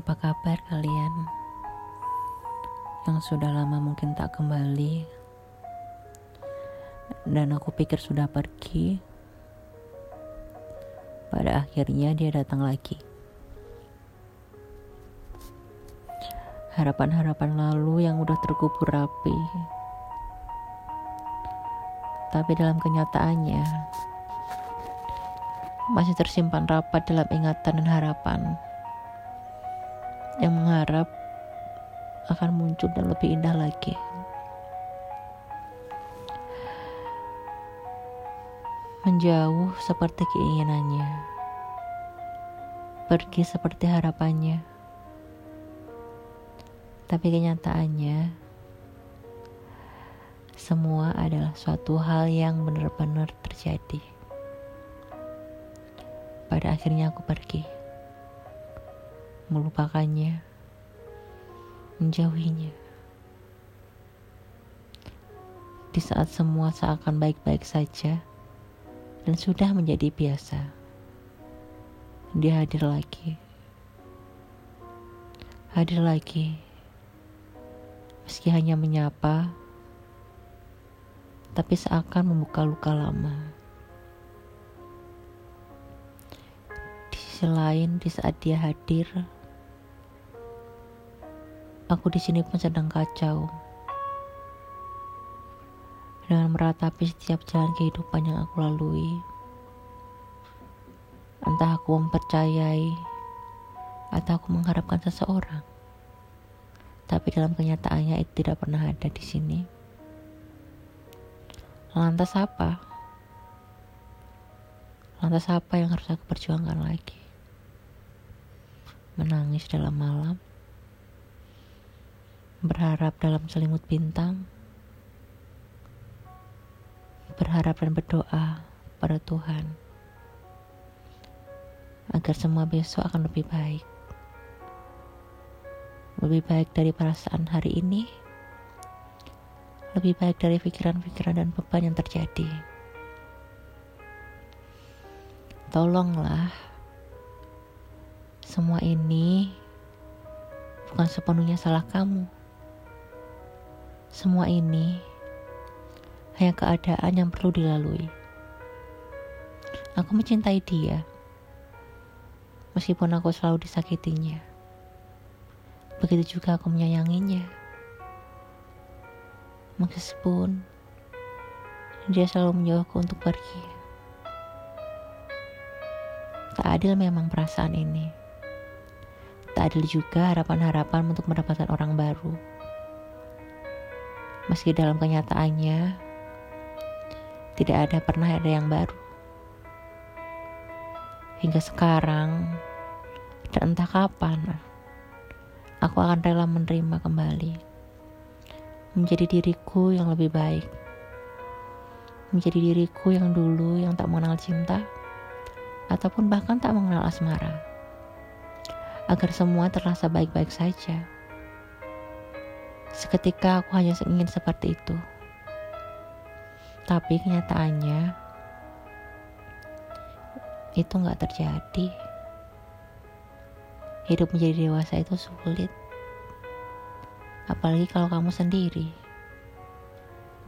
Apa kabar kalian? Yang sudah lama mungkin tak kembali. Dan aku pikir sudah pergi. Pada akhirnya dia datang lagi. Harapan-harapan lalu yang udah terkubur rapi. Tapi dalam kenyataannya masih tersimpan rapat dalam ingatan dan harapan yang mengharap akan muncul dan lebih indah lagi. Menjauh seperti keinginannya, pergi seperti harapannya, tapi kenyataannya semua adalah suatu hal yang benar-benar terjadi. Pada akhirnya aku pergi melupakannya, menjauhinya. Di saat semua seakan baik-baik saja dan sudah menjadi biasa, dia hadir lagi. Hadir lagi, meski hanya menyapa, tapi seakan membuka luka lama. Di sisi di saat dia hadir, Aku di sini pun sedang kacau. Dengan meratapi setiap jalan kehidupan yang aku lalui. Entah aku mempercayai atau aku mengharapkan seseorang. Tapi dalam kenyataannya itu tidak pernah ada di sini. Lantas apa? Lantas apa yang harus aku perjuangkan lagi? Menangis dalam malam? Berharap dalam selimut bintang, berharap dan berdoa pada Tuhan agar semua besok akan lebih baik. Lebih baik dari perasaan hari ini, lebih baik dari pikiran-pikiran dan beban yang terjadi. Tolonglah, semua ini bukan sepenuhnya salah kamu. Semua ini hanya keadaan yang perlu dilalui. Aku mencintai dia, meskipun aku selalu disakitinya. Begitu juga aku menyayanginya, meskipun dia selalu menjauhku untuk pergi. Tak adil memang perasaan ini. Tak adil juga harapan-harapan untuk mendapatkan orang baru meski dalam kenyataannya tidak ada pernah ada yang baru. Hingga sekarang dan entah kapan aku akan rela menerima kembali menjadi diriku yang lebih baik. Menjadi diriku yang dulu yang tak mengenal cinta ataupun bahkan tak mengenal asmara. Agar semua terasa baik-baik saja. Seketika aku hanya ingin seperti itu. Tapi kenyataannya itu nggak terjadi. Hidup menjadi dewasa itu sulit. Apalagi kalau kamu sendiri.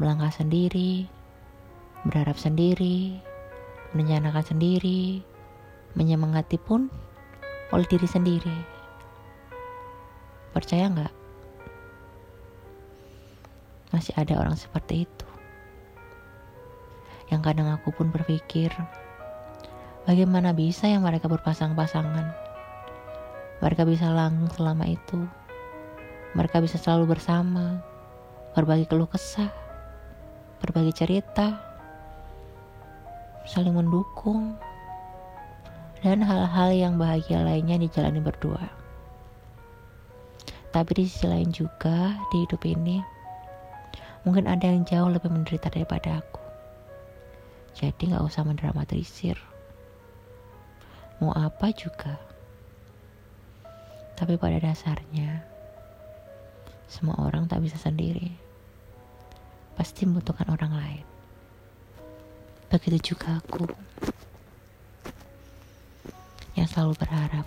Melangkah sendiri, berharap sendiri, menyenangkan sendiri, menyemangati pun oleh diri sendiri. Percaya nggak? Masih ada orang seperti itu. Yang kadang aku pun berpikir, bagaimana bisa yang mereka berpasang-pasangan? Mereka bisa langgeng selama itu. Mereka bisa selalu bersama, berbagi keluh kesah, berbagi cerita, saling mendukung, dan hal-hal yang bahagia lainnya dijalani berdua. Tapi di sisi lain juga di hidup ini, Mungkin ada yang jauh lebih menderita daripada aku. Jadi gak usah mendramatisir. Mau apa juga. Tapi pada dasarnya, semua orang tak bisa sendiri. Pasti membutuhkan orang lain. Begitu juga aku. Yang selalu berharap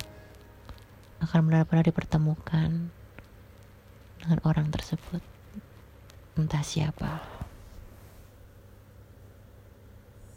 akan benar-benar dipertemukan dengan orang tersebut entah siapa